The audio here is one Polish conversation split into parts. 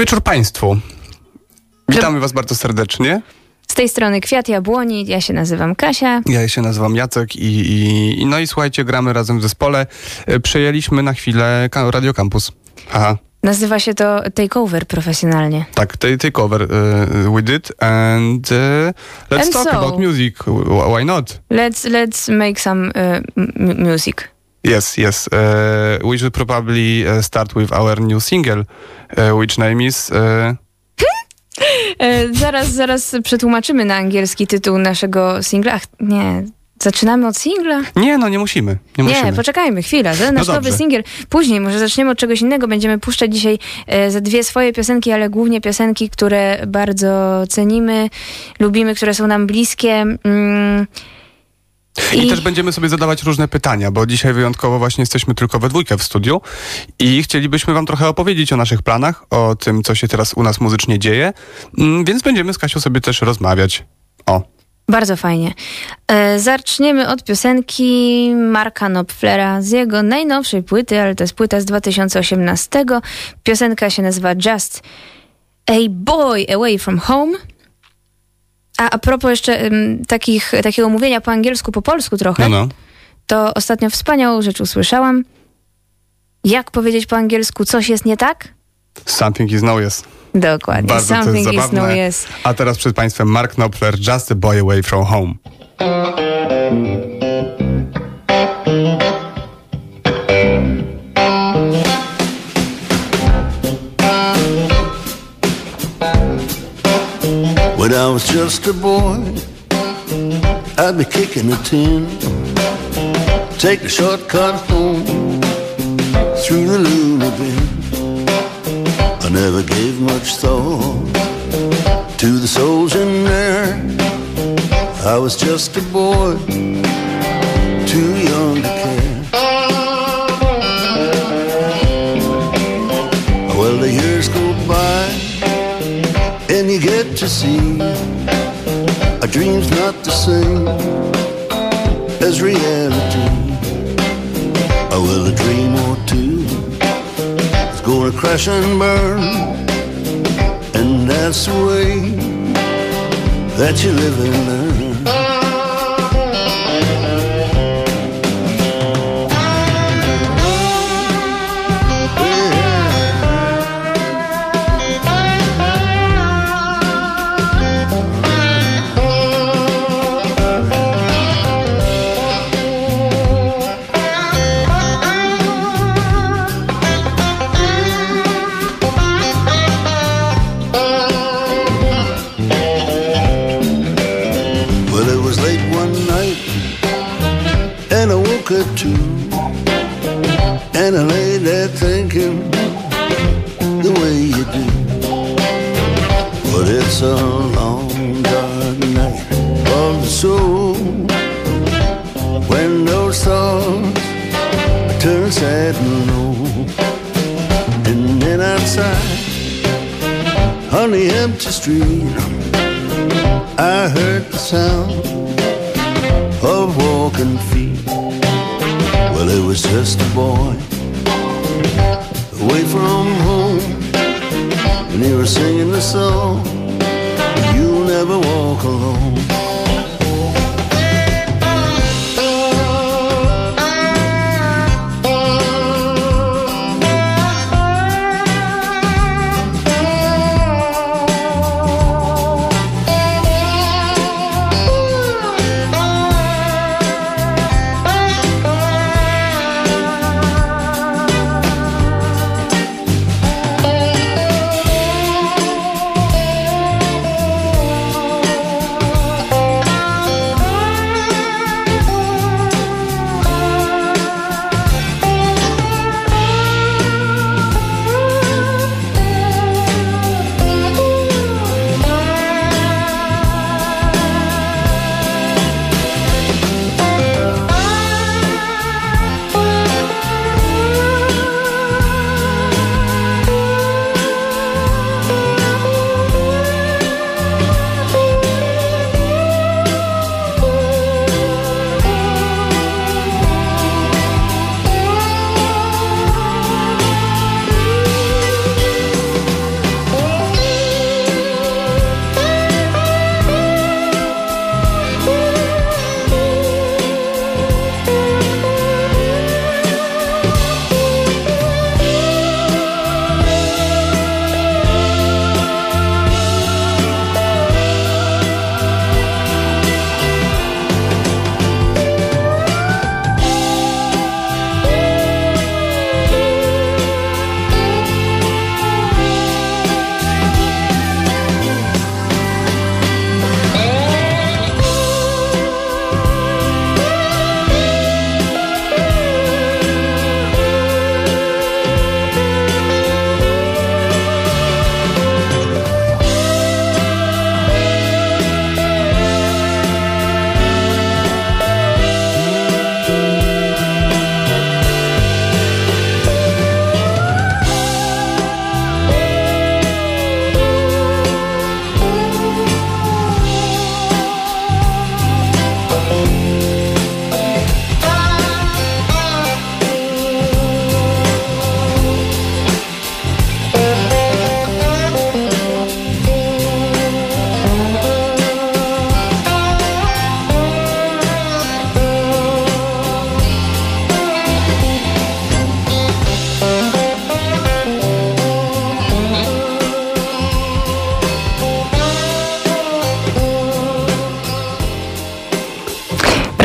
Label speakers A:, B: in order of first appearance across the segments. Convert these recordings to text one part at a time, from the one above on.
A: wieczór Państwu. Witamy Was bardzo serdecznie.
B: Z tej strony Kwiat Jabłoni, ja się nazywam Kasia.
A: Ja się nazywam Jacek i, i, no i słuchajcie, gramy razem w zespole. E, Przejęliśmy na chwilę Radio Campus. Aha,
B: Nazywa się to Takeover profesjonalnie.
A: tak, take, take over uh, we did and uh, let's
B: And
A: talk
B: so-
A: about music. Wh- Why not?
B: Let's, let's make some uh, music.
A: Yes, yes. Uh, we should probably uh, start with our new single, uh, which name is...
B: E, zaraz, zaraz przetłumaczymy na angielski tytuł naszego singla. Ach, nie. Zaczynamy od singla?
A: nie, no nie musimy. Nie,
B: Nie,
A: musimy.
B: poczekajmy chwilę. To nasz
A: No
B: nowy singiel. Później może zaczniemy od czegoś innego. Będziemy puszczać dzisiaj e, ze dwie swoje piosenki, ale głównie piosenki, które bardzo cenimy, lubimy, które są nam bliskie. Mm,
A: I,
B: I-
A: też będziemy sobie zadawać różne pytania, bo dzisiaj wyjątkowo właśnie jesteśmy tylko we dwójkę w studiu i chcielibyśmy wam trochę opowiedzieć o naszych planach, o tym, co się teraz u nas muzycznie dzieje, Mm, więc będziemy z Kasią sobie też rozmawiać. O,
B: Bardzo fajnie. E, zaczniemy od piosenki Marka Knopflera z jego najnowszej płyty, ale to jest płyta z 2018. Piosenka się nazywa Just a Boy Away from Home. A, a propos jeszcze em, takich, takiego mówienia po angielsku, po polsku trochę,
A: no no.
B: to ostatnio wspaniałą rzecz usłyszałam. Jak powiedzieć po angielsku coś jest nie tak?
A: Something is no yes.
B: Dokładnie.
A: Bardzo to jest
B: Something is no yes.
A: A teraz przed Państwem Mark Knopfler, Just a Boy Away from Home.
C: I was just a boy, I'd be kicking a tin, take the shortcut home through the Luna bin. I never gave much thought to the souls in there. I was just a boy, too young to care. Well, the years go by and you get to see dream's not the same as reality. Oh, well, a dream or two is gonna crash and burn, and that's the way that you live and learn. It's a long, dark night of the soul when those thoughts turn sad and low, and then outside on the empty street. I heard the sound of walking feet. Well, it was just a boy away from home, and he was singing a song. You'll never walk alone.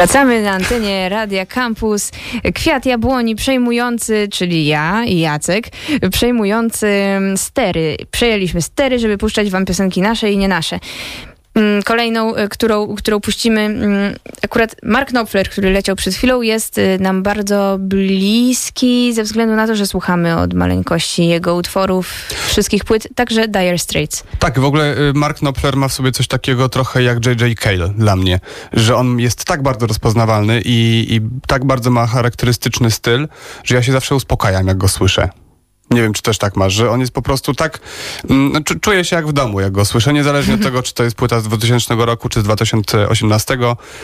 B: Wracamy na antenie Radia Campus. Kwiat jabłoni przejmujący, czyli ja i Jacek, przejmujący stery. Przejęliśmy stery, żeby puszczać wam piosenki nasze i nie nasze. Mm, kolejną, y, którą, którą puścimy, mm, akurat Mark Knopfler, który leciał przed chwilą, jest y, nam bardzo bliski ze względu na to, że słuchamy od maleńkości jego utworów, wszystkich płyt, także Dire Straits.
A: Tak, w ogóle y, Mark Knopfler ma w sobie coś takiego trochę jak J.J. Cale dla mnie, że on jest tak bardzo rozpoznawalny i, i tak bardzo ma charakterystyczny styl, że ja się zawsze uspokajam, jak go słyszę. Nie wiem, czy też tak masz, że on jest po prostu tak. Mm, czuję się jak w domu, jak go słyszę, niezależnie od tego, czy to jest płyta z 2000 roku, czy z 2018.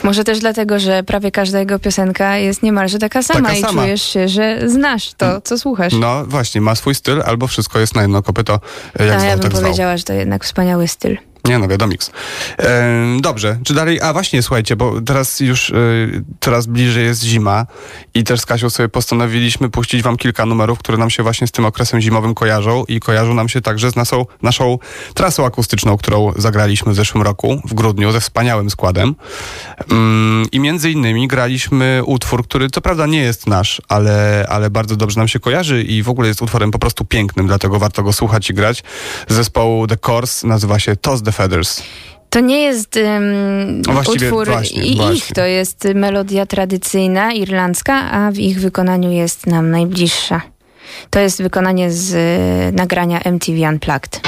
B: Może też dlatego, że prawie każda jego piosenka jest niemalże taka sama taka i sama. czujesz się, że znasz to, co słuchasz.
A: No właśnie, ma swój styl, albo wszystko jest na jedno kopyto, jak A zwał,
B: ja bym
A: tak
B: powiedziała, że to jednak wspaniały styl.
A: Nie no, wiadomiks. E, dobrze, czy dalej, a właśnie słuchajcie, bo teraz już e, coraz bliżej jest zima i też z Kasią sobie postanowiliśmy puścić wam kilka numerów, które nam się właśnie z tym okresem zimowym kojarzą i kojarzą nam się także z naszą, naszą trasą akustyczną, którą zagraliśmy w zeszłym roku, w grudniu, ze wspaniałym składem. Mm, I między innymi graliśmy utwór, który co prawda nie jest nasz, ale, ale bardzo dobrze nam się kojarzy i w ogóle jest utworem po prostu pięknym, dlatego warto go słuchać i grać. Zespołu The Course nazywa się Toss the the Feathers.
B: To nie jest um, utwór
A: właśnie,
B: ich,
A: właśnie.
B: to jest melodia tradycyjna, irlandzka, a w ich wykonaniu jest nam najbliższa. To jest wykonanie z y, nagrania MTV Unplugged.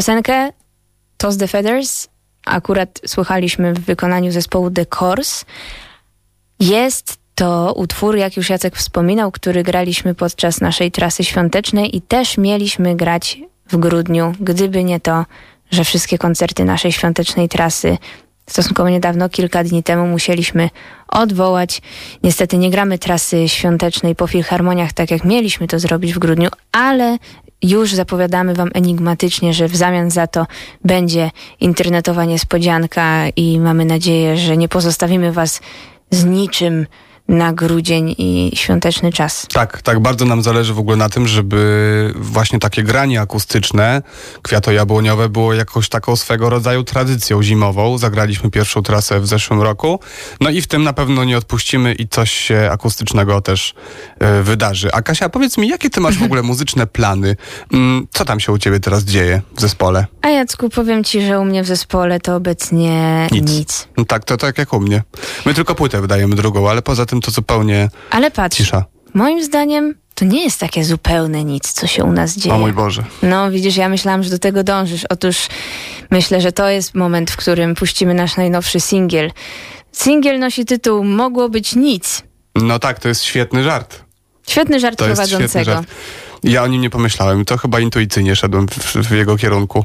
B: Piosenkę Toss the Feathers akurat słuchaliśmy w wykonaniu zespołu The Course. Jest to utwór, jak już Jacek wspominał, który graliśmy podczas naszej trasy świątecznej i też mieliśmy grać w grudniu, gdyby nie to, że wszystkie koncerty naszej świątecznej trasy stosunkowo niedawno, kilka dni temu musieliśmy odwołać. Niestety nie gramy trasy świątecznej po filharmoniach, tak jak mieliśmy to zrobić w grudniu, ale już zapowiadamy Wam enigmatycznie, że w zamian za to będzie internetowa niespodzianka i mamy nadzieję, że nie pozostawimy Was z niczym na grudzień i świąteczny czas.
A: Tak, tak, bardzo nam zależy w ogóle na tym, żeby właśnie takie granie akustyczne, kwiato-jabłoniowe było jakoś taką swego rodzaju tradycją zimową. Zagraliśmy pierwszą trasę w zeszłym roku, no i w tym na pewno nie odpuścimy i coś się akustycznego też y, wydarzy. A Kasia, powiedz mi, jakie ty masz w ogóle muzyczne plany? Mm, co tam się u ciebie teraz dzieje w zespole?
B: A Jacku, powiem ci, że u mnie w zespole to obecnie nic. nic.
A: No tak, to tak jak u mnie. My tylko płytę wydajemy drugą, ale poza tym to zupełnie
B: Ale patrz,
A: cisza.
B: moim zdaniem to nie jest takie zupełne nic, co się u nas dzieje.
A: O mój Boże.
B: No widzisz, ja myślałam, że do tego dążysz. Otóż myślę, że to jest moment, w którym puścimy nasz najnowszy singiel. Singiel nosi tytuł Mogło być nic.
A: No tak, to jest świetny żart.
B: Świetny żart
A: To jest świetny
B: prowadzącego.
A: żart. Ja o nim nie pomyślałem. To chyba intuicyjnie szedłem w, w jego kierunku.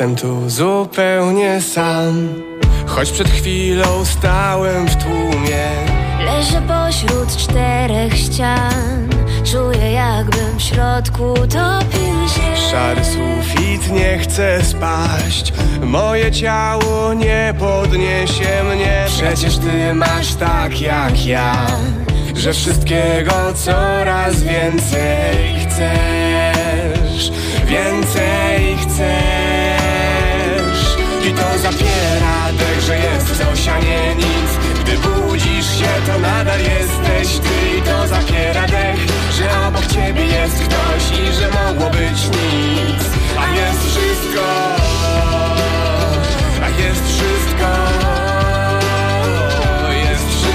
D: Jestem tu zupełnie sam. Choć przed chwilą stałem w tłumie.
E: Leżę pośród czterech ścian. Czuję jakbym w środku topił się.
D: Szary sufit nie chce spaść. Moje ciało nie podniesie mnie. Przecież ty masz tak jak ja Że wszystkiego coraz więcej chcesz. Więcej chcesz I to zapiera dech, że jest coś, a nie nic. Gdy budzisz się, to nadal jesteś ty I to zapiera dech, że obok ciebie jest ktoś I że mogło być nic. A jest wszystko A jest wszystko Jest wszystko.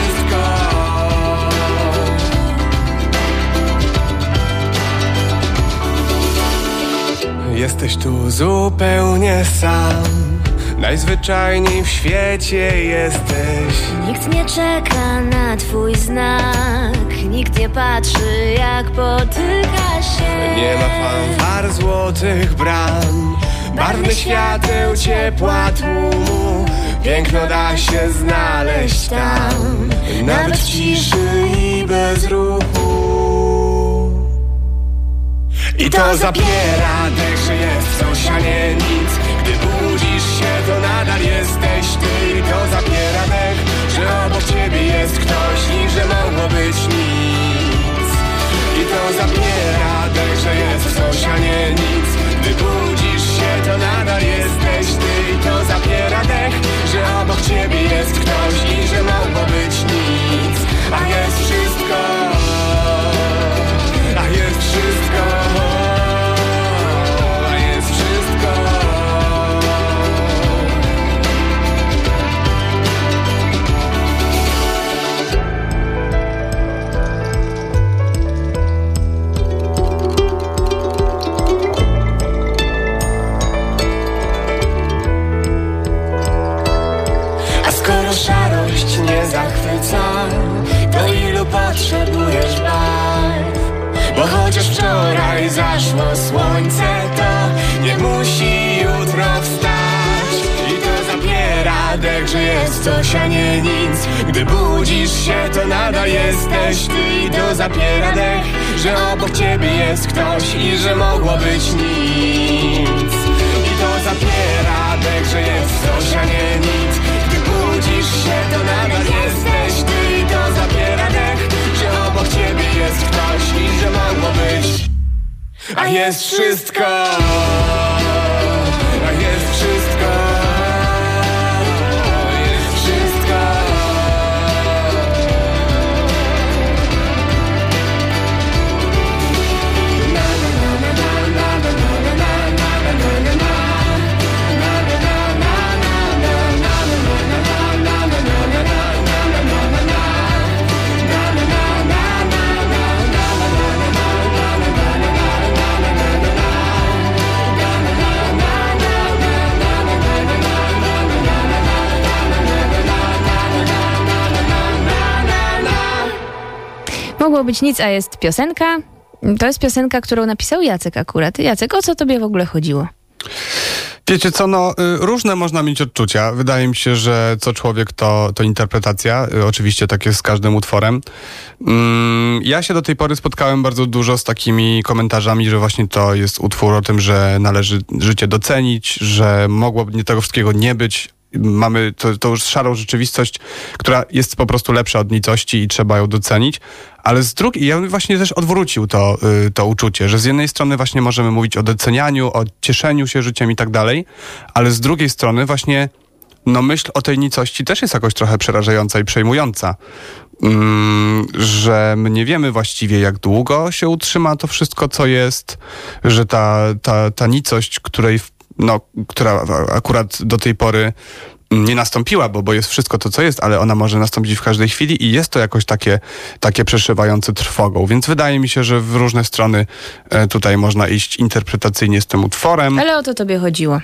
D: Jesteś tu zupełnie sam Najzwyczajniej w świecie jesteś.
E: Nikt nie czeka na twój znak. Nikt nie patrzy jak potyka się.
D: Nie ma fanfar złotych bram. Barwnych świateł, ciepła tłumu Piękno da się znaleźć tam. Nawet w ciszy i bez ruchu. I to zabiera dech, że jest coś, a nie nic. Gdy nadal jesteś ty I to zabiera dech, że obok ciebie jest ktoś I że mogło być nic. I to zabiera dech, że jest coś, a nie nic. Gdy budzisz się, to nadal jesteś ty I to zabiera dech, że obok ciebie jest ktoś I że mogło być nic. A jest wszystko być nic, a jest
B: piosenka. To jest piosenka, którą napisał Jacek akurat. Jacek, o co tobie w ogóle chodziło?
A: Wiecie co, no y, różne można mieć odczucia. Wydaje mi się, że co człowiek to, to interpretacja. Y, Oczywiście tak jest z każdym utworem. Mm, Ja się do tej pory spotkałem bardzo dużo z takimi komentarzami, że właśnie to jest utwór o tym, że należy życie docenić, że mogłoby tego wszystkiego nie być. Mamy to, to już szarą rzeczywistość, która jest po prostu lepsza od nicości i trzeba ją docenić. Ale z drugiej, ja właśnie też odwrócił to, y, to uczucie, że z jednej strony właśnie możemy mówić o docenianiu, o cieszeniu się życiem i tak dalej, ale z drugiej strony właśnie no myśl o tej nicości też jest jakoś trochę przerażająca i przejmująca. Mm, że my nie wiemy właściwie, jak długo się utrzyma to wszystko, co jest, że ta, ta, ta nicość, której, w- no, która akurat do tej pory nie nastąpiła, bo, bo jest wszystko to, co jest, ale ona może nastąpić w każdej chwili i jest to jakoś takie, takie przeszywające trwogą. Więc wydaje mi się, że w różne strony e, tutaj można iść interpretacyjnie z tym utworem.
B: Ale o to tobie chodziło.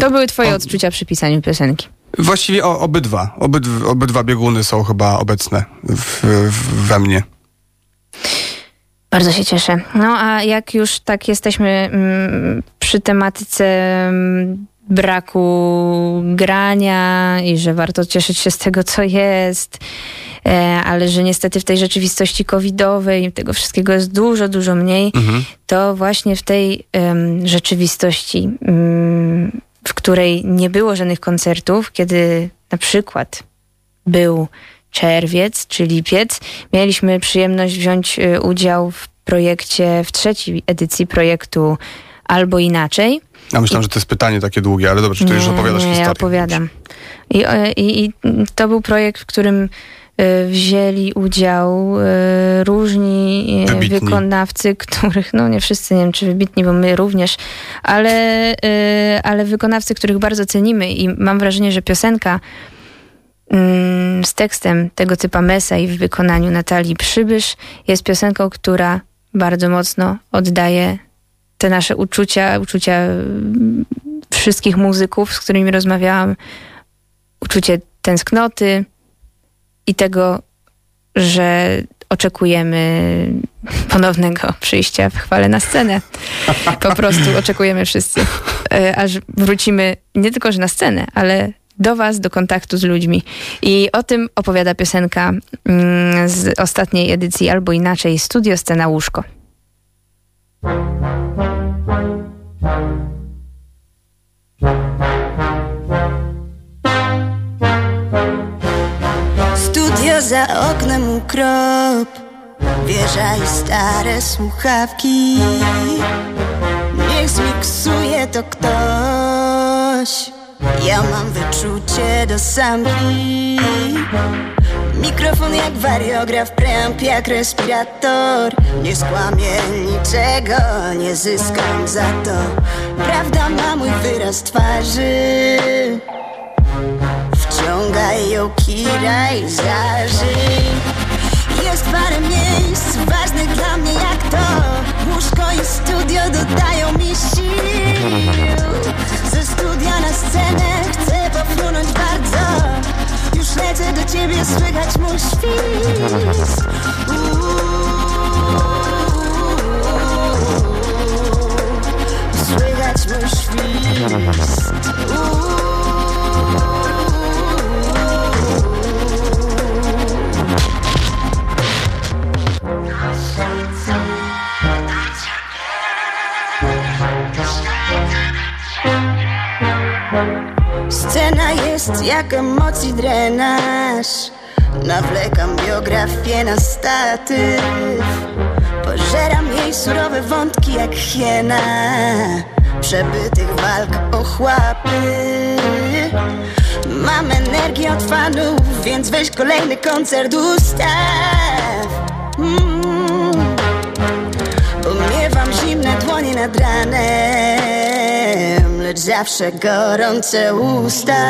B: To były twoje odczucia przy pisaniu piosenki.
A: Właściwie o, obydwa. Obydw, obydwa bieguny są chyba obecne w, w, we mnie.
B: Bardzo się cieszę. No a jak już tak jesteśmy mm, przy tematyce mm, braku grania i że warto cieszyć się z tego, co jest, e, ale że niestety w tej rzeczywistości covidowej tego wszystkiego jest dużo, dużo mniej, to właśnie w tej rzeczywistości, mm, w której nie było żadnych koncertów, kiedy na przykład był czerwiec czy lipiec, mieliśmy przyjemność wziąć y, udział w projekcie, w trzeciej edycji projektu Albo Inaczej.
A: Ja myślałem, że to jest pytanie takie długie, ale dobrze, to już opowiadasz
B: nie,
A: historię.
B: ja opowiadam. I, i, I to był projekt, w którym y, wzięli udział y, różni y, wykonawcy, których, no nie wszyscy, nie wiem czy wybitni, bo my również, ale, y, ale wykonawcy, których bardzo cenimy i mam wrażenie, że piosenka z tekstem tego typa Mesa i w wykonaniu Natalii Przybysz jest piosenką, która bardzo mocno oddaje te nasze uczucia, uczucia mm, wszystkich muzyków, z którymi rozmawiałam, uczucie tęsknoty i tego, że oczekujemy ponownego przyjścia w chwale na scenę. Po prostu oczekujemy wszyscy, e, aż wrócimy nie tylko, że na scenę, ale do was, do kontaktu z ludźmi. I o tym opowiada piosenka mm, z ostatniej edycji, albo inaczej, Studio Scena Łóżko.
F: Studio za oknem ukrop Wieża i stare słuchawki Niech zmiksuje to ktoś Ja mam wyczucie do samki. Mikrofon jak wariograf, preamp jak respirator. Nie skłamię niczego, nie zyskam za to. Prawda ma mój wyraz twarzy. Wciągaj ją, kiraj, zażyj. Jest parę miejsc ważnych dla mnie jak to. Łóżko i studio dodają ciebie, słychać mój świst Uuu, jest jak emocji drenaż. Nawlekam biografię na statyw. Pożeram jej surowe wątki jak hiena. Przebytych walk ochłapy Mam energię od fanów, więc weź kolejny koncert ustaw. Mm. Umiewam zimne dłonie nad ranem zawsze gorące usta.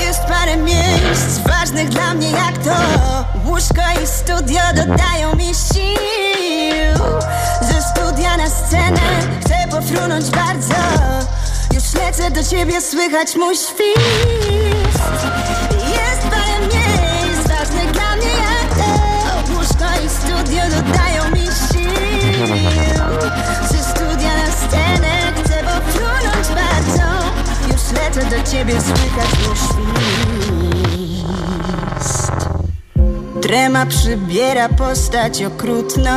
F: Jest parę miejsc ważnych dla mnie jak to. Łóżko i studio dodają mi sił. Ze studia na scenę chcę pofrunąć bardzo. Już lecę do ciebie, słychać mój świst. Jest parę miejsc ważnych dla mnie jak to. Łóżko i studio dodają mi sił Lecę do ciebie, słychać mój świst. Trema przybiera postać okrutną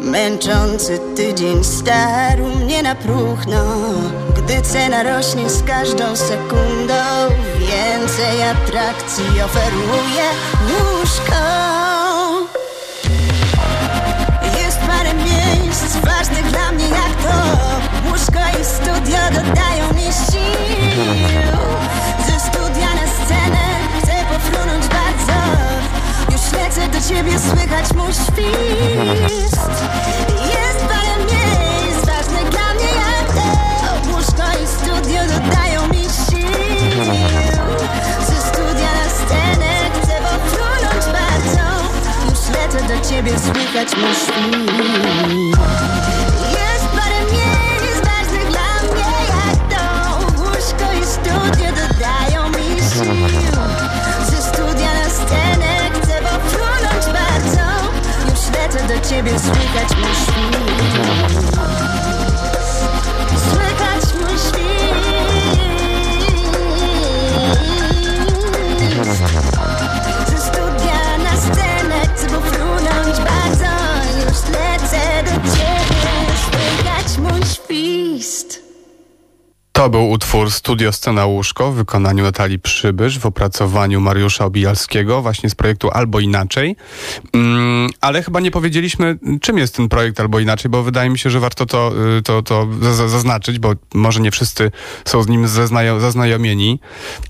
F: Męczący tydzień starł mnie na próchno. Gdy cena rośnie z każdą sekundą Więcej atrakcji oferuje łóżko. Jest parę miejsc ważnych dla mnie jak to Łóżko i studio dodają mi sił. Ze studia na scenę chcę pofrunąć bardzo. Już lecę do ciebie, słychać mój świst. Jest parę miejsc ważnych dla mnie jak to Łóżko i studio dodają mi sił. Ze studia na scenę chcę pofrunąć bardzo. Już lecę do ciebie, słychać mój świst ciebie, słychać mój świst
A: To był utwór Studio Scena Łóżko w wykonaniu Natalii Przybysz w opracowaniu Mariusza Obijalskiego właśnie z projektu Albo Inaczej. Mm, ale chyba nie powiedzieliśmy, czym jest ten projekt Albo Inaczej, bo wydaje mi się, że warto to, y, to, to za- za- zaznaczyć, bo może nie wszyscy są z nim zaznajo- zaznajomieni.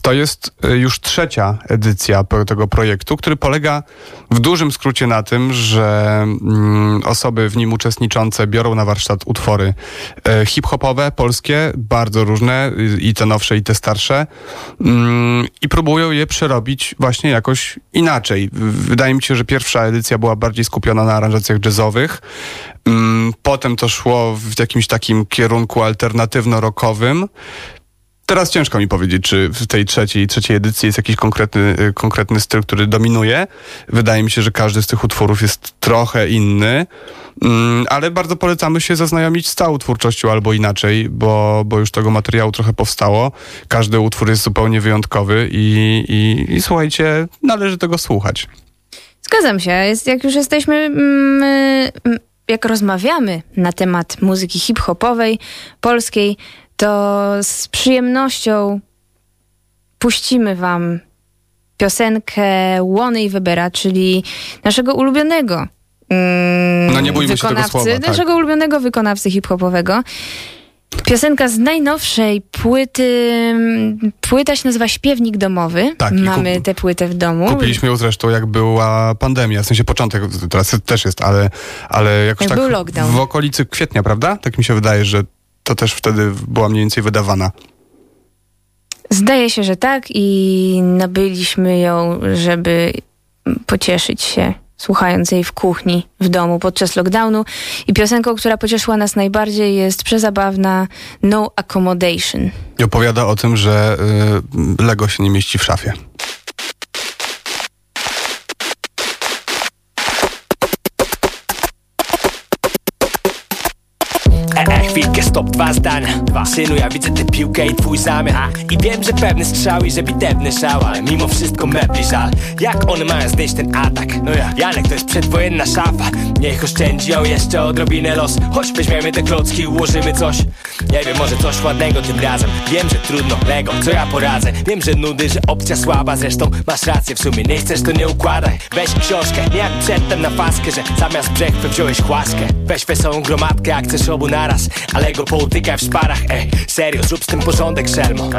A: To jest y, już trzecia edycja tego projektu, który polega w dużym skrócie na tym, że mm, osoby w nim uczestniczące biorą na warsztat utwory e, hip-hopowe, polskie, bardzo różne, y, i te nowsze, i te starsze, mm, i próbują je przerobić właśnie jakoś inaczej. Wydaje mi się, że pierwsza edycja była bardziej skupiona na aranżacjach jazzowych. Mm, Potem to szło w jakimś takim kierunku alternatywno-rockowym. Teraz ciężko mi powiedzieć, czy w tej trzeciej, trzeciej edycji jest jakiś konkretny, y, konkretny styl, który dominuje. Wydaje mi się, że każdy z tych utworów jest trochę inny, mm, ale bardzo polecamy się zaznajomić z całą twórczością albo inaczej, bo, bo już tego materiału trochę powstało. Każdy utwór jest zupełnie wyjątkowy i, i, i słuchajcie, należy tego słuchać.
B: Zgadzam się. Jest, jak już jesteśmy, mm, mm, jak rozmawiamy na temat muzyki hip-hopowej, polskiej, to z przyjemnością puścimy wam piosenkę Łony i Webera, czyli naszego ulubionego mm,
A: No nie bójmy się tego
B: wykonawcy,
A: słowa, tak.
B: naszego ulubionego wykonawcy hip-hopowego. Piosenka z najnowszej płyty. Płyta się nazywa Śpiewnik Domowy.
A: Tak,
B: Mamy
A: kup-
B: tę płytę w domu.
A: Kupiliśmy ją zresztą jak była pandemia, w sensie początek, teraz też jest, ale, ale jakoś
B: Jak
A: tak
B: był lockdown.
A: w okolicy kwietnia, prawda? Tak mi się wydaje, że to też wtedy była mniej więcej wydawana.
B: Zdaje się, że tak i nabyliśmy ją, żeby pocieszyć się słuchając jej w kuchni, w domu podczas lockdownu. I piosenką, która pocieszyła nas najbardziej jest przezabawna No Accommodation.
A: I opowiada o tym, że y, Lego się nie mieści w szafie.
G: Chwilkę, stop, dwa zdania. Dwa. Synu, ja widzę tę piłkę i twój zamiar. I wiem, że pewny strzał i że bitewny szał Ale mimo wszystko mebli żal. Jak one mają znieść ten atak? No ja, Janek to jest przedwojenna szafa. Niech oszczędzi ją jeszcze odrobinę los. Choć weźmiemy te klocki i ułożymy coś. Nie wiem, może coś ładnego tym razem. Wiem, że trudno, Lego, co ja poradzę? Wiem, że nudy, że opcja słaba. Zresztą masz rację, w sumie nie chcesz, to nie układaj. Weź książkę, nie jak przedtem na faskę Że zamiast brzechwy wziąłeś chłaskę. Weź wesołą gromadkę, jak chcesz obu naraz Ale go połtykaj w szparach, ej Serio, zrób z tym porządek, szelmo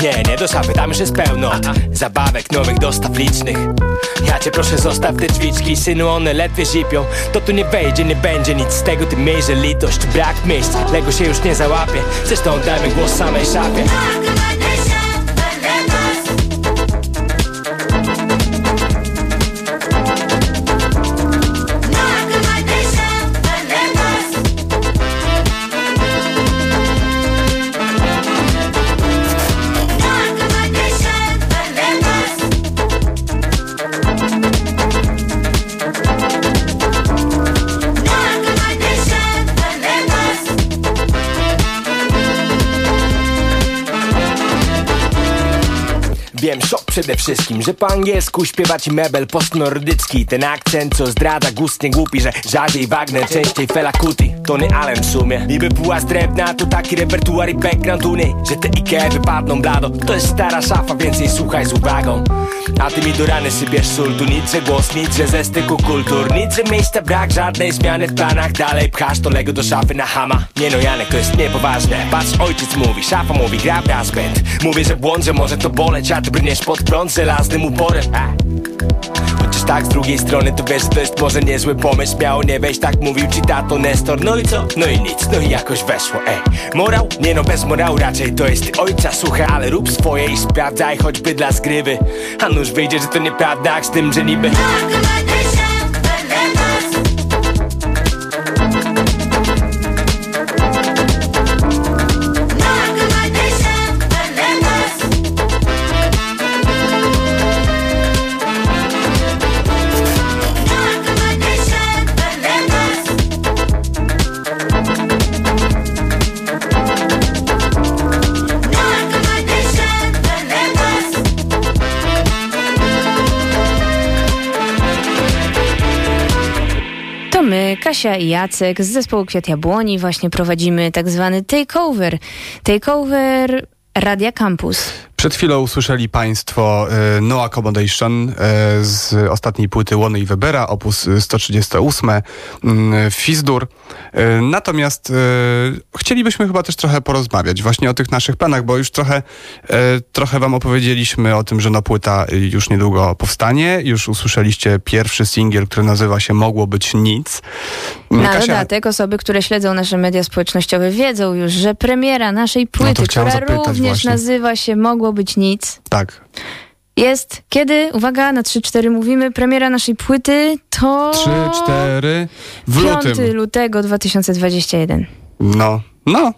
G: Nie, nie do szafy, tam już jest pełno Zabawek nowych, dostaw licznych. Ja cię proszę, zostaw te drzwiczki Synu, one ledwie zipią. To tu nie wejdzie, nie będzie nic z tego Ty miejże litość, brak miejsc Lego się już nie załapie Zresztą dajmy głos samej szafie Wiem, szok przede wszystkim, że po angielsku śpiewa ci mebel postnordycki. Ten akcent, co zdradza gust nie głupi, że rzadziej Wagner, częściej Fela Kuti. Tony Allen w sumie. Niby była drewna, to taki repertuar i background tuny Że te Ikea wypadną blado. To jest stara szafa, więc jej słuchaj z uwagą. A ty mi do rany sypiesz sól Tu nic, że głos, nic, że ze styku kultur. Nic, że miejsca brak, żadnej zmiany w planach. Dalej pchasz to Lego do szafy na hama. Nie no Janek, to jest niepoważne. Patrz, ojciec mówi, szafa mówi, gra brass band Mówię, że błąd, że może to boleć A ty brniesz pod prąd żelaznym uporem. Chociaż tak z drugiej strony to wiesz, że to jest może niezły pomysł Miało nie wejść, tak mówił ci tato Nestor No i co? No i nic, no i jakoś weszło, ej Morał? Nie no, bez morału raczej to jest ojca słuchaj Ale rób swoje i sprawdzaj choćby dla zgrywy A nuż wyjdzie, że to nieprawda, z tym, że niby
B: Kasia i Jacek z zespołu Kwiat Jabłoni właśnie prowadzimy tak zwany takeover. Takeover Radia Campus.
A: Przed chwilą usłyszeli Państwo e, No Accommodation e, z ostatniej płyty Łony i Webera, opus 138, mm, Fizdur. E, natomiast e, chcielibyśmy chyba też trochę porozmawiać właśnie o tych naszych planach, bo już trochę, e, trochę Wam opowiedzieliśmy o tym, że no płyta już niedługo powstanie. Już usłyszeliście pierwszy singiel, który nazywa się Mogło być nic.
B: Na
A: Kasia-
B: dodatek osoby, które śledzą nasze media społecznościowe wiedzą już, że premiera naszej płyty,
A: chciałem
B: która również
A: właśnie.
B: nazywa się Mogło być nic,
A: Tak.
B: jest kiedy, uwaga, na 3-4 mówimy, premiera naszej płyty to
A: 3, 4 w
B: 5
A: lutym.
B: lutego 2021.
A: No, no.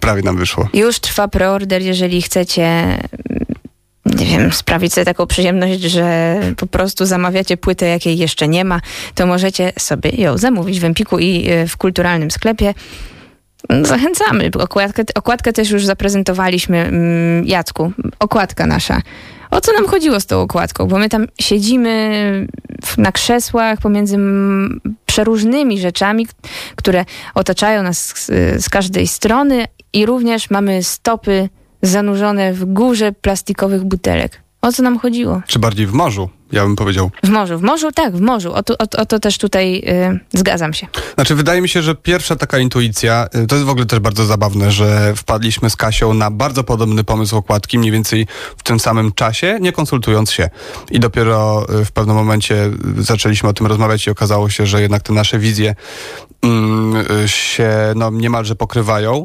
A: Prawie nam wyszło.
B: Już trwa preorder, jeżeli chcecie, mm, nie wiem, sprawić sobie taką przyjemność, że po prostu zamawiacie płytę, jakiej jeszcze nie ma, to możecie sobie ją zamówić w Empiku i y, w kulturalnym sklepie. Zachęcamy. Okładkę, okładkę też już zaprezentowaliśmy mm, Jacku. Okładka nasza. O co nam chodziło z tą okładką? Bo my tam siedzimy na krzesłach pomiędzy przeróżnymi rzeczami, które otaczają nas z, z każdej strony i również mamy stopy zanurzone w górze plastikowych butelek. O co nam chodziło?
A: Czy bardziej w morzu, ja bym powiedział.
B: W morzu. W morzu, tak, w morzu. O to, o, o to też tutaj y, zgadzam się.
A: Znaczy, wydaje mi się, że pierwsza taka intuicja, y, to jest w ogóle też bardzo zabawne, że wpadliśmy z Kasią na bardzo podobny pomysł okładki, mniej więcej w tym samym czasie, nie konsultując się. I dopiero y, w pewnym momencie y, zaczęliśmy o tym rozmawiać i okazało się, że jednak te nasze wizje mm, y, się no, niemalże pokrywają.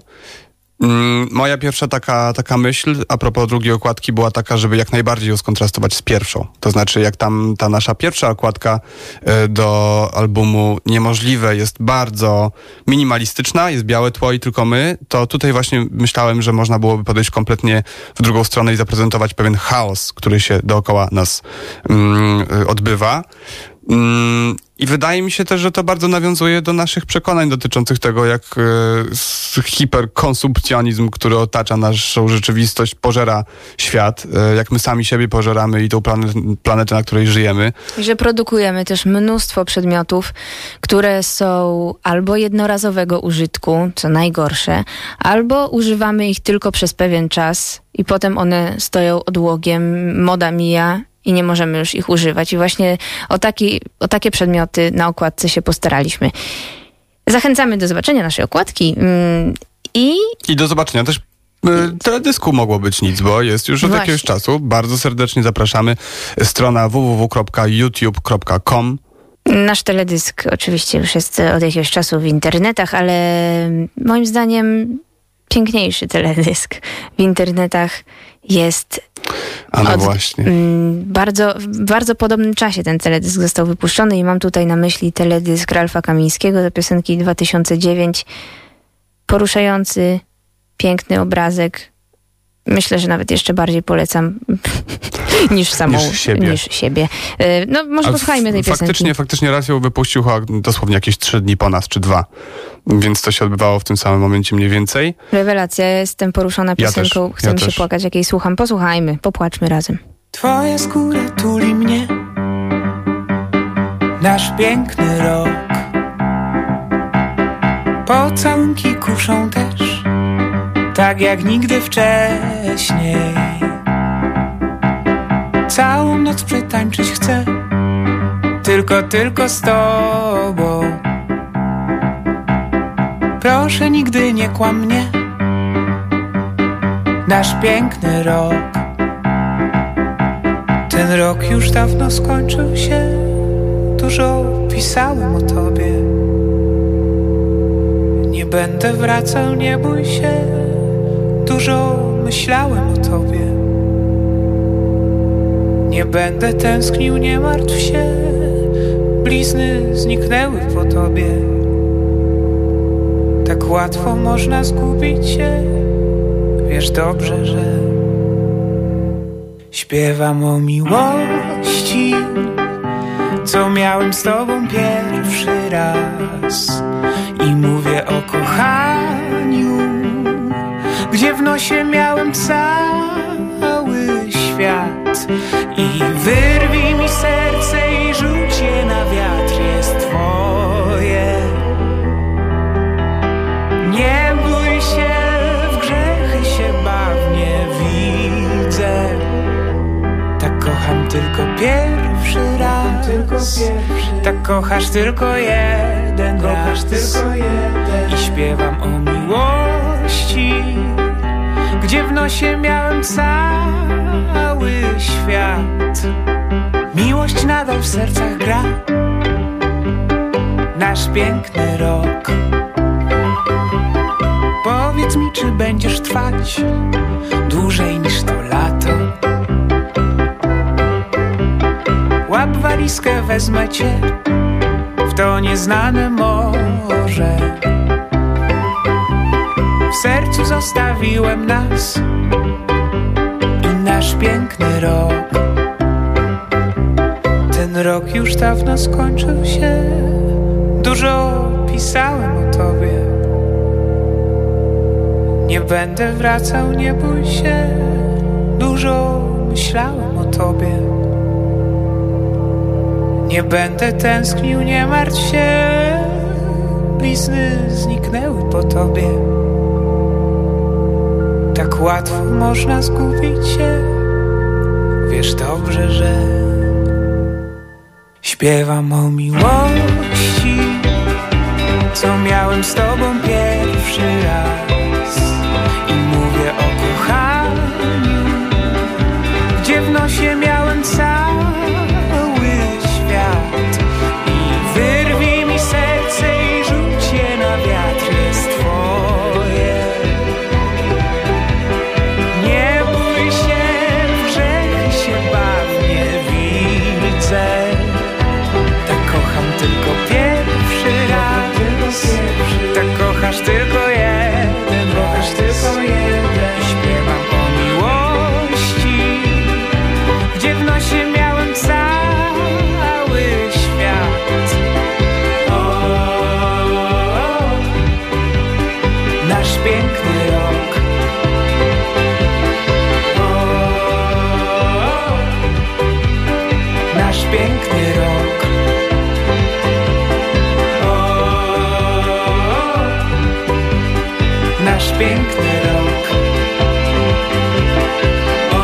A: Mm, Moja pierwsza taka, taka myśl a propos drugiej okładki była taka, żeby jak najbardziej ją skontrastować z pierwszą. To znaczy, jak tam ta nasza pierwsza okładka e, do albumu Niemożliwe jest bardzo minimalistyczna, jest białe tło i tylko my, to tutaj właśnie myślałem, że można byłoby podejść kompletnie w drugą stronę i zaprezentować pewien chaos, który się dookoła nas mm, y, odbywa. Mm, I wydaje mi się też, że to bardzo nawiązuje do naszych przekonań dotyczących tego, jak e, hiperkonsumpcjonizm, który otacza naszą rzeczywistość, pożera świat, e, jak my sami siebie pożeramy i tą planet, planetę, na której żyjemy.
B: I że produkujemy też mnóstwo przedmiotów, które są albo jednorazowego użytku, co najgorsze, albo używamy ich tylko przez pewien czas i potem one stoją odłogiem, moda mija i nie możemy już ich używać. I właśnie o, taki, o takie przedmioty na okładce się postaraliśmy. Zachęcamy do zobaczenia naszej okładki mm, i
A: I do zobaczenia też. e, Teledysku mogło być nic, bo jest już od
B: Właśnie.
A: jakiegoś czasu. Bardzo serdecznie zapraszamy. Strona www.youtube.com
B: Nasz teledysk oczywiście już jest od jakiegoś czasu w internetach, ale moim zdaniem piękniejszy teledysk w internetach jest
A: A no
B: Od-
A: właśnie.
B: mm, bardzo, w bardzo podobnym czasie ten teledysk został wypuszczony i mam tutaj na myśli teledysk Ralfa Kamińskiego do piosenki 2009. Poruszający, piękny obrazek. Myślę, że nawet jeszcze bardziej polecam niż samą,
A: Niż siebie.
B: Niż siebie. Y, No może posłuchajmy tej piosenki.
A: Faktycznie, faktycznie raz ją wypuścił chyba dosłownie jakieś trzy dni po nas, czy dwa. Więc to się odbywało w tym samym momencie mniej więcej.
B: Rewelacja, ja jestem poruszona
A: Ja
B: piosenką,
A: też,
B: chcę
A: ja
B: mi się
A: też.
B: płakać, jak jej słucham. Posłuchajmy, popłaczmy razem.
H: Twoja skóra tuli mnie Nasz piękny rok Pocałunki kuszą też Tak jak nigdy wcześniej Całą noc przetańczyć chcę Tylko, tylko z tobą Proszę nigdy nie kłam mnie Nasz piękny rok ten rok już dawno skończył się. Dużo pisałem o tobie. Nie będę wracał, nie bój się. Dużo myślałem o tobie. Nie będę tęsknił, nie martw się. Blizny zniknęły po tobie. Tak łatwo można zgubić się. Wiesz dobrze, że Śpiewam o miłości, co miałem z tobą pierwszy raz. I mówię o kochaniu, gdzie w nosie miałem cały świat. I wyrwij mi serce i rzuć je na wiatr, jest twoje. Nie bój się, w grzechy się bawnie widzę. Tak kocham tylko pierwszy raz. Tylko pierwszy. Tak kochasz tylko jeden kochasz raz. tylko jeden. I śpiewam o miłości, gdzie w miałem cały świat. Miłość nadal w sercach gra. Nasz piękny rok. Powiedz mi, czy będziesz trwać dłużej niż to lato. Łap walizkę, wezmę cię w to nieznane morze. W sercu zostawiłem nas i nasz piękny rok. Ten rok już dawno skończył się. Dużo pisałem o tobie. Nie będę wracał, nie bój się. Dużo myślałem o tobie. Nie będę tęsknił, nie martw się. Blizny zniknęły po tobie. Tak łatwo można zgubić się. Wiesz dobrze, że śpiewam o miłości, co miałem z tobą pierwszy raz. I mówię o kochaniu, gdzie w nosie miałem piękny rok. O, nasz piękny rok. O,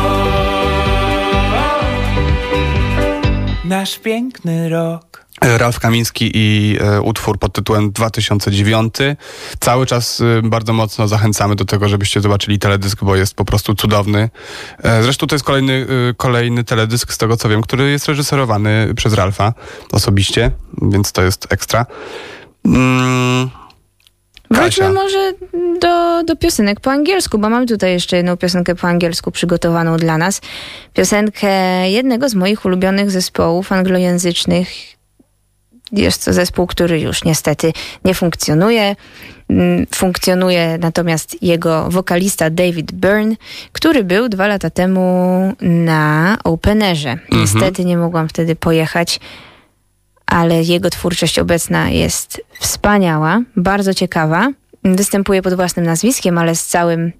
H: nasz piękny rok.
A: Ralf Kamiński i e, utwór pod tytułem 2009. Cały czas e, bardzo mocno zachęcamy do tego, żebyście zobaczyli teledysk, bo jest po prostu cudowny. E, zresztą to jest kolejny, kolejny teledysk, z tego co wiem, który jest reżyserowany przez Ralfa osobiście, więc to jest ekstra. Mm,
B: Wróćmy może do, do piosenek po angielsku, bo mam tutaj jeszcze jedną piosenkę po angielsku przygotowaną dla nas. Piosenkę jednego z moich ulubionych zespołów anglojęzycznych. Jest to zespół, który już niestety nie funkcjonuje. Mm, Funkcjonuje natomiast jego wokalista David Byrne, który był dwa lata temu na Openerze. Niestety nie mogłam wtedy pojechać, ale jego twórczość obecna jest wspaniała, bardzo ciekawa. Występuje pod własnym nazwiskiem, ale z całym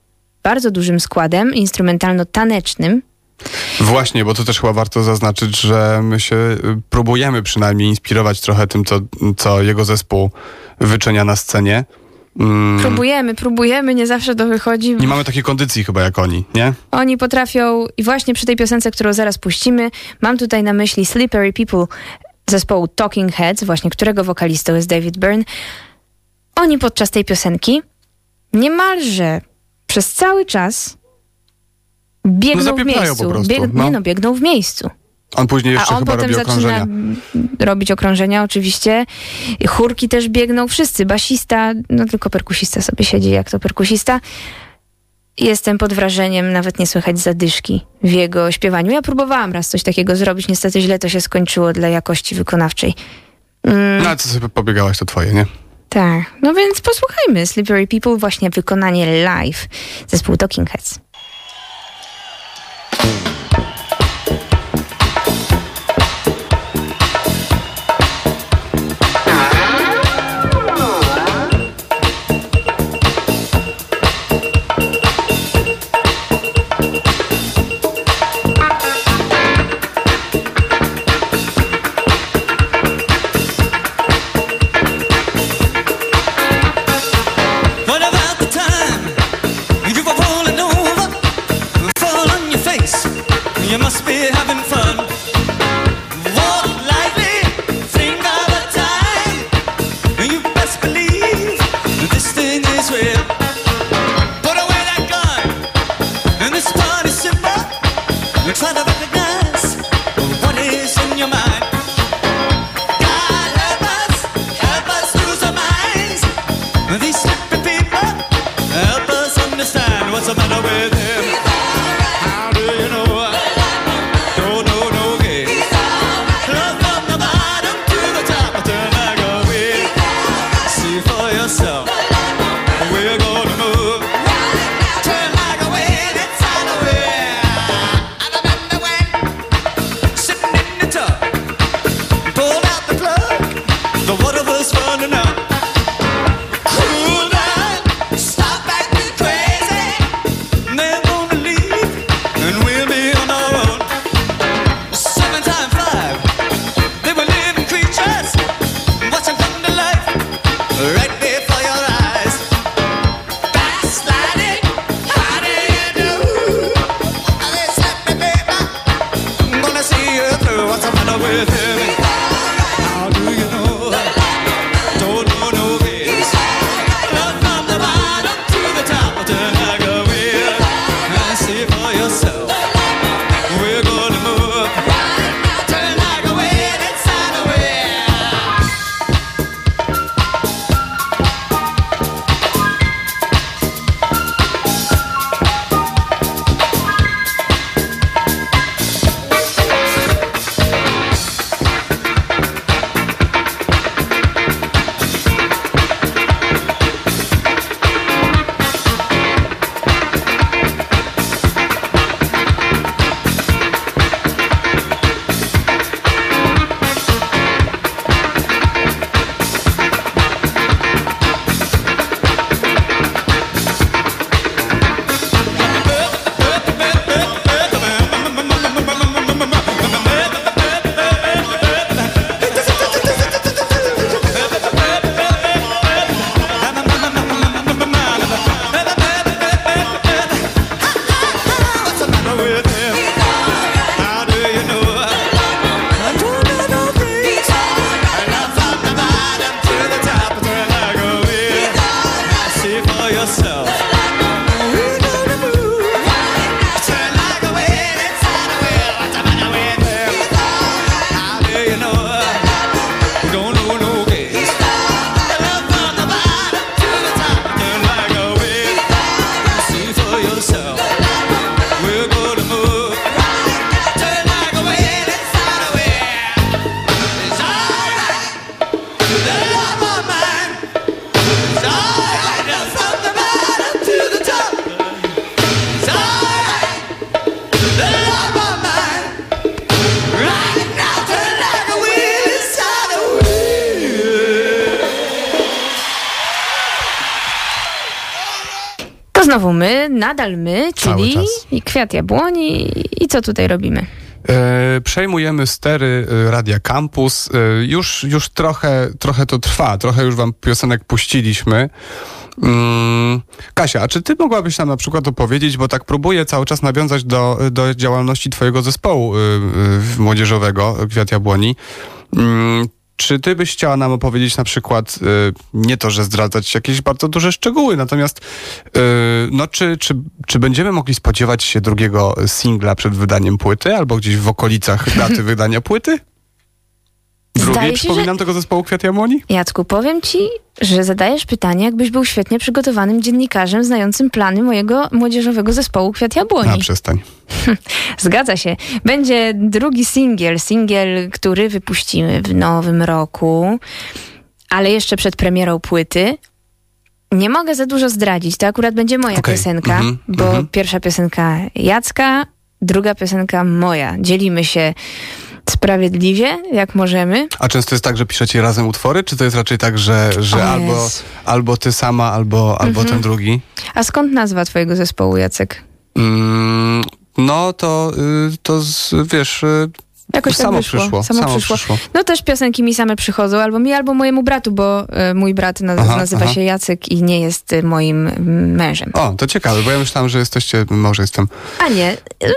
B: bardzo dużym składem instrumentalno-tanecznym.
A: Właśnie, bo to też chyba warto zaznaczyć, że my się y, próbujemy przynajmniej inspirować trochę tym, co, co jego zespół wyczynia na scenie. Mm,
B: Próbujemy, próbujemy, nie zawsze to wychodzi.
A: nie mamy takiej kondycji chyba jak oni, nie?
B: Oni potrafią, i właśnie przy tej piosence, którą zaraz puścimy, mam tutaj na myśli Slippery People zespołu Talking Heads, właśnie którego wokalistą jest David Byrne. Oni podczas tej piosenki niemalże przez cały czas biegną w
A: zapieprzają
B: miejscu.
A: po prostu, no.
B: Nie no, biegną w miejscu.
A: On później jeszcze
B: A on potem zaczyna robić okrążenia oczywiście. Chórki też biegną, wszyscy. Basista, no tylko perkusista sobie siedzi jak to perkusista. Jestem pod wrażeniem, nawet nie słychać zadyszki w jego śpiewaniu. Ja próbowałam raz coś takiego zrobić, niestety źle to się skończyło dla jakości wykonawczej. Mm,
A: No ale co sobie pobiegałaś, to twoje, nie?
B: tak, no więc posłuchajmy. Slippery People, właśnie wykonanie live. Zespół Talking Heads. Boom. Nadal my, czyli kwiat jabłoni i co tutaj robimy?
A: E, przejmujemy stery e, Radia Campus. E, już, już trochę, trochę to trwa, trochę już wam piosenek puściliśmy. Mm, Kasia, a czy ty mogłabyś nam na przykład opowiedzieć, bo tak próbuję cały czas nawiązać do, do działalności twojego zespołu młodzieżowego Kwiat Jabłoni. Czy ty byś chciała nam opowiedzieć na przykład, y, nie to, że zdradzać jakieś bardzo duże szczegóły, natomiast y, no czy, czy, czy będziemy mogli spodziewać się drugiego singla przed wydaniem płyty, albo gdzieś w okolicach daty wydania płyty? Drugiej,
B: Zdaje
A: przypominam, tego zespołu Kwiat Jabłoni?
B: Jacku, powiem ci, że zadajesz pytanie, jakbyś był świetnie przygotowanym dziennikarzem znającym plany mojego młodzieżowego zespołu Kwiat Jabłoni.
A: A, przestań.
B: Zgadza się. Będzie drugi singiel, singiel, który wypuścimy w nowym roku, ale jeszcze przed premierą płyty. Nie mogę za dużo zdradzić, to akurat będzie moja
A: Okej.
B: piosenka,
A: Mhm,
B: bo
A: mhm.
B: pierwsza piosenka Jacka, druga piosenka moja. Dzielimy się sprawiedliwie, jak możemy.
A: A często jest tak, że piszecie razem utwory, czy to jest raczej tak, że, że albo, albo ty sama, albo, albo
B: Mhm.
A: ten drugi?
B: A skąd nazwa twojego zespołu, Jacek?
A: Mm, no to, y, to z, wiesz, y,
B: Jakoś tak
A: samo
B: wyszło.
A: przyszło.
B: Samo przyszło. No też piosenki mi same przychodzą, albo mi, albo mojemu bratu, bo e, mój brat na,
A: Aha,
B: nazywa
A: aha.
B: się Jacek i nie jest e, moim mężem.
A: O, to ciekawe, bo ja myślałam, że jesteście małżeństwem.
B: A nie, e,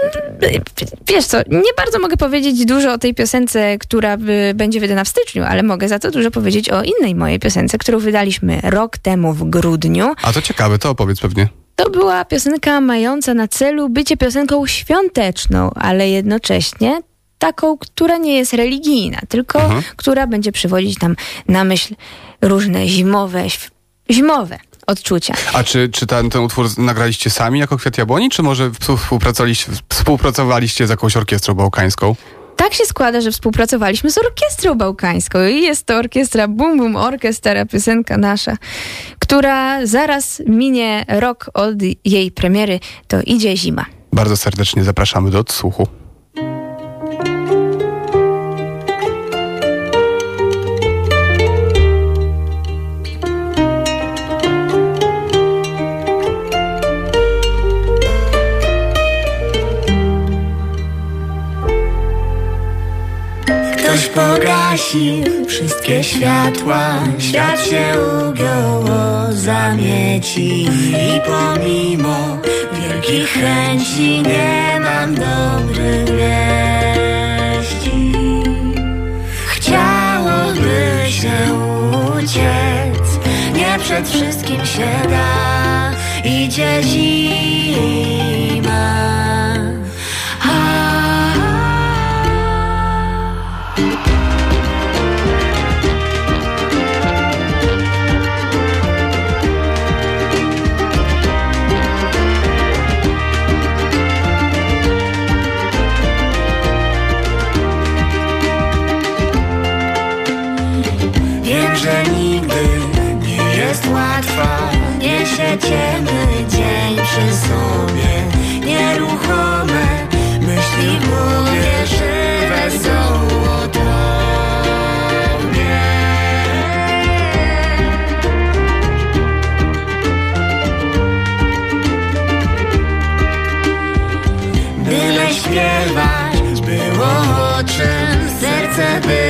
B: wiesz co, nie bardzo mogę powiedzieć dużo o tej piosence, która y, będzie wydana w styczniu, ale mogę za to dużo powiedzieć o innej mojej piosence, którą wydaliśmy rok temu w grudniu.
A: A to ciekawe, to opowiedz pewnie.
B: To była piosenka mająca na celu bycie piosenką świąteczną, ale jednocześnie taką, która nie jest religijna, tylko
A: Mhm.
B: która będzie przywodzić nam na myśl różne zimowe, zimowe odczucia.
A: A czy, czy ten, ten utwór nagraliście sami jako Kwiat Jabłoni, czy może współpracowaliście, współpracowaliście z jakąś orkiestrą bałkańską?
B: Tak się składa, że współpracowaliśmy z Orkiestrą Bałkańską i jest to orkiestra Bum Bum Orkiestra, piosenka nasza, która zaraz minie rok od jej premiery, to idzie zima.
A: Bardzo serdecznie zapraszamy do odsłuchu.
D: Pogasił wszystkie światła. Świat się ugiął, zamieci. I pomimo wielkich chęci Nie mam dobrych wieści. Chciałoby się uciec. Nie przed wszystkim się da. Idzie zima sobie nieruchome myśli w głowie żywe są o. Byle śpiewać było o czym serce
A: było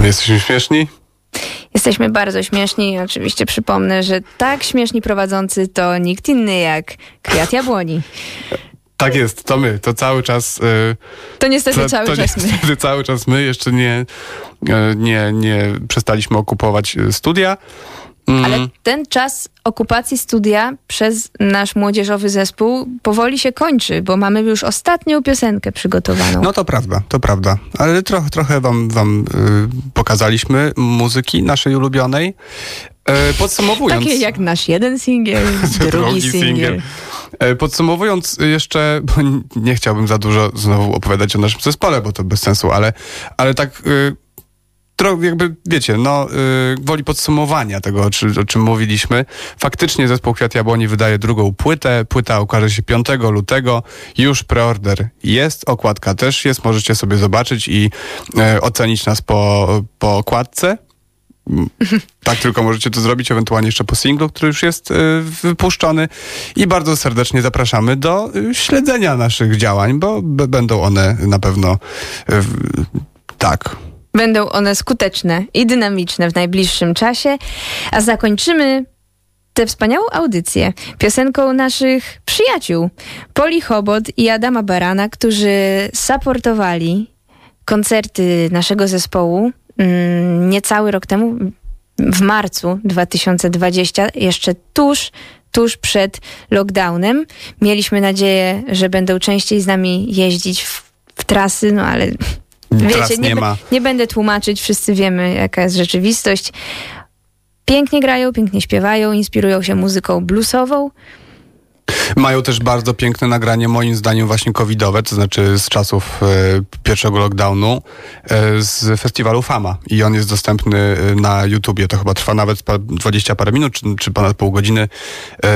A: My jesteśmy śmieszni.
B: Jesteśmy bardzo śmieszni oczywiście przypomnę, że tak śmieszni prowadzący to nikt inny jak Kwiat Jabłoni.
A: Tak jest, to my, to cały czas... y,
B: To niestety
A: to,
B: cały
A: to
B: czas my.
A: niestety cały czas my jeszcze nie, e, nie, nie przestaliśmy okupować e, studia. Mm,
B: Ale ten czas okupacji studia przez nasz młodzieżowy zespół powoli się kończy, bo mamy już ostatnią piosenkę przygotowaną.
A: No to prawda, to prawda. Ale trochę, trochę wam, wam y, pokazaliśmy muzyki naszej ulubionej. E, podsumowując...
B: Takie jak nasz jeden singiel, drugi singiel.
A: E, Podsumowując jeszcze, bo nie chciałbym za dużo znowu opowiadać o naszym zespole, bo to bez sensu, ale, ale tak y, tro, jakby, wiecie, no y, gwoli podsumowania tego, o, czy, o czym mówiliśmy. Faktycznie zespół Kwiat Jabłoni wydaje drugą płytę. Płyta ukaże się 5 lutego. Już preorder jest, okładka też jest. Możecie sobie zobaczyć i e, ocenić nas po, po okładce. Tak tylko możecie to zrobić, ewentualnie jeszcze po singlu, który już jest y, wypuszczony. I bardzo serdecznie zapraszamy do y, śledzenia naszych działań, bo będą one na pewno y, tak.
B: Będą one skuteczne i dynamiczne w najbliższym czasie, a zakończymy tę wspaniałą audycję piosenką naszych przyjaciół Poli Chobot i Adama Barana, którzy supportowali koncerty naszego zespołu mm, niecały rok temu, w marcu 2020, jeszcze tuż, tuż przed lockdownem. Mieliśmy nadzieję, że będą częściej z nami jeździć w, w trasy, no ale
A: Teraz nie,
B: be-
A: ma.
B: nie będę tłumaczyć, wszyscy wiemy, jaka jest rzeczywistość. Pięknie grają, pięknie śpiewają, inspirują się muzyką bluesową.
A: Mają też bardzo piękne nagranie, moim zdaniem właśnie covidowe, to znaczy z czasów e, pierwszego lockdownu, e, z festiwalu Fama. I on jest dostępny e, na YouTubie. To chyba trwa nawet pa- 20 parę minut, czy, czy ponad pół godziny.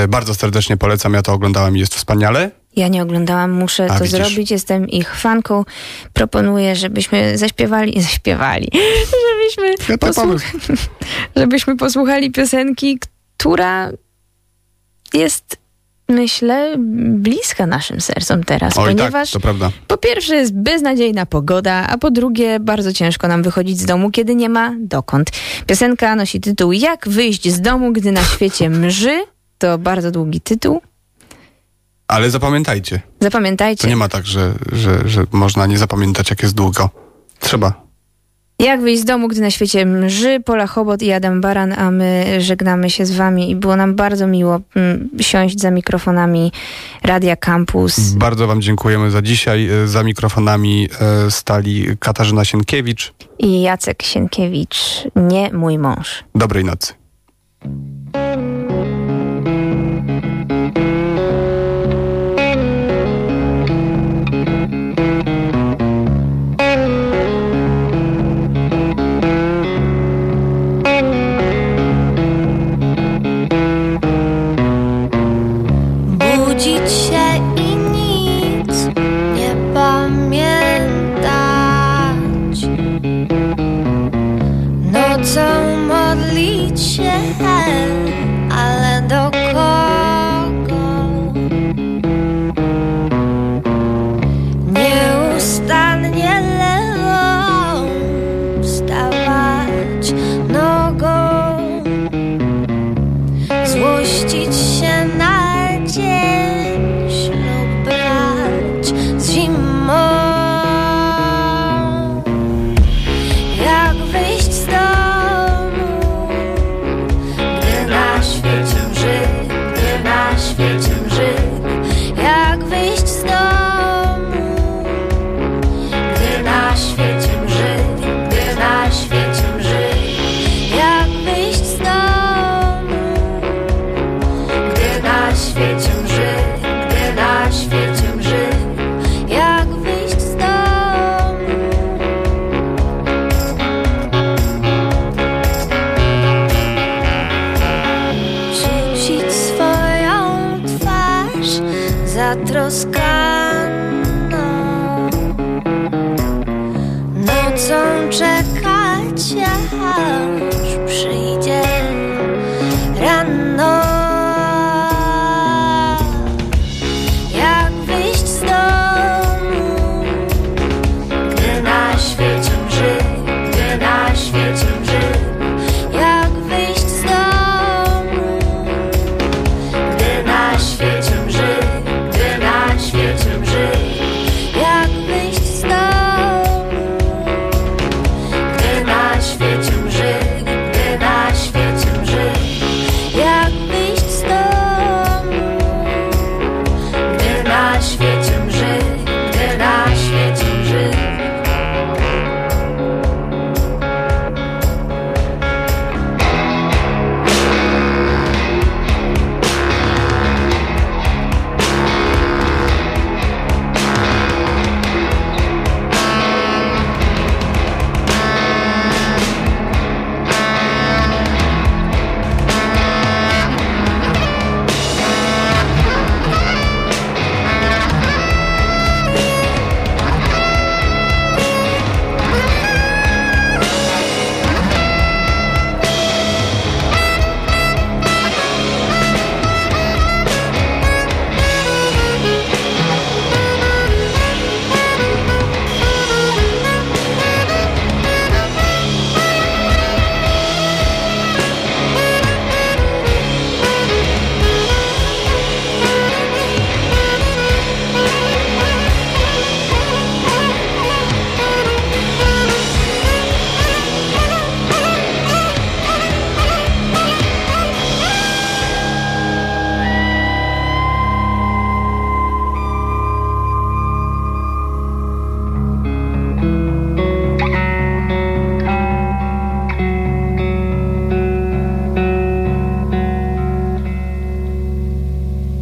A: Bardzo serdecznie polecam, ja to oglądałem i jest wspaniale.
B: Ja nie oglądałam, muszę
A: A,
B: to
A: widzisz.
B: zrobić, jestem ich fanką. Proponuję, żebyśmy zaśpiewali, zaśpiewali, żebyśmy,
A: Ja tak
B: posłuch- żebyśmy posłuchali piosenki, która jest, myślę, bliska naszym sercom teraz,
A: Oj
B: ponieważ
A: tak, to prawda.
B: Po pierwsze jest beznadziejna pogoda, a po drugie bardzo ciężko nam wychodzić z domu, kiedy nie ma dokąd. Piosenka nosi tytuł Jak wyjść z domu, gdy na świecie mrzy. To bardzo długi tytuł.
A: Ale zapamiętajcie, to
B: Zapamiętajcie.
A: nie ma tak, że, że, że można nie zapamiętać, jak jest długo. Trzeba.
B: Jak wyjść z domu, gdy na świecie mrzy. Pola Chobot i Adam Baran, a my żegnamy się z wami i było nam bardzo miło mm, siąść za mikrofonami Radia Campus.
A: Bardzo wam dziękujemy za dzisiaj. E, Za mikrofonami e, stali Katarzyna Sienkiewicz.
B: I Jacek Sienkiewicz, nie mój mąż.
A: Dobrej nocy.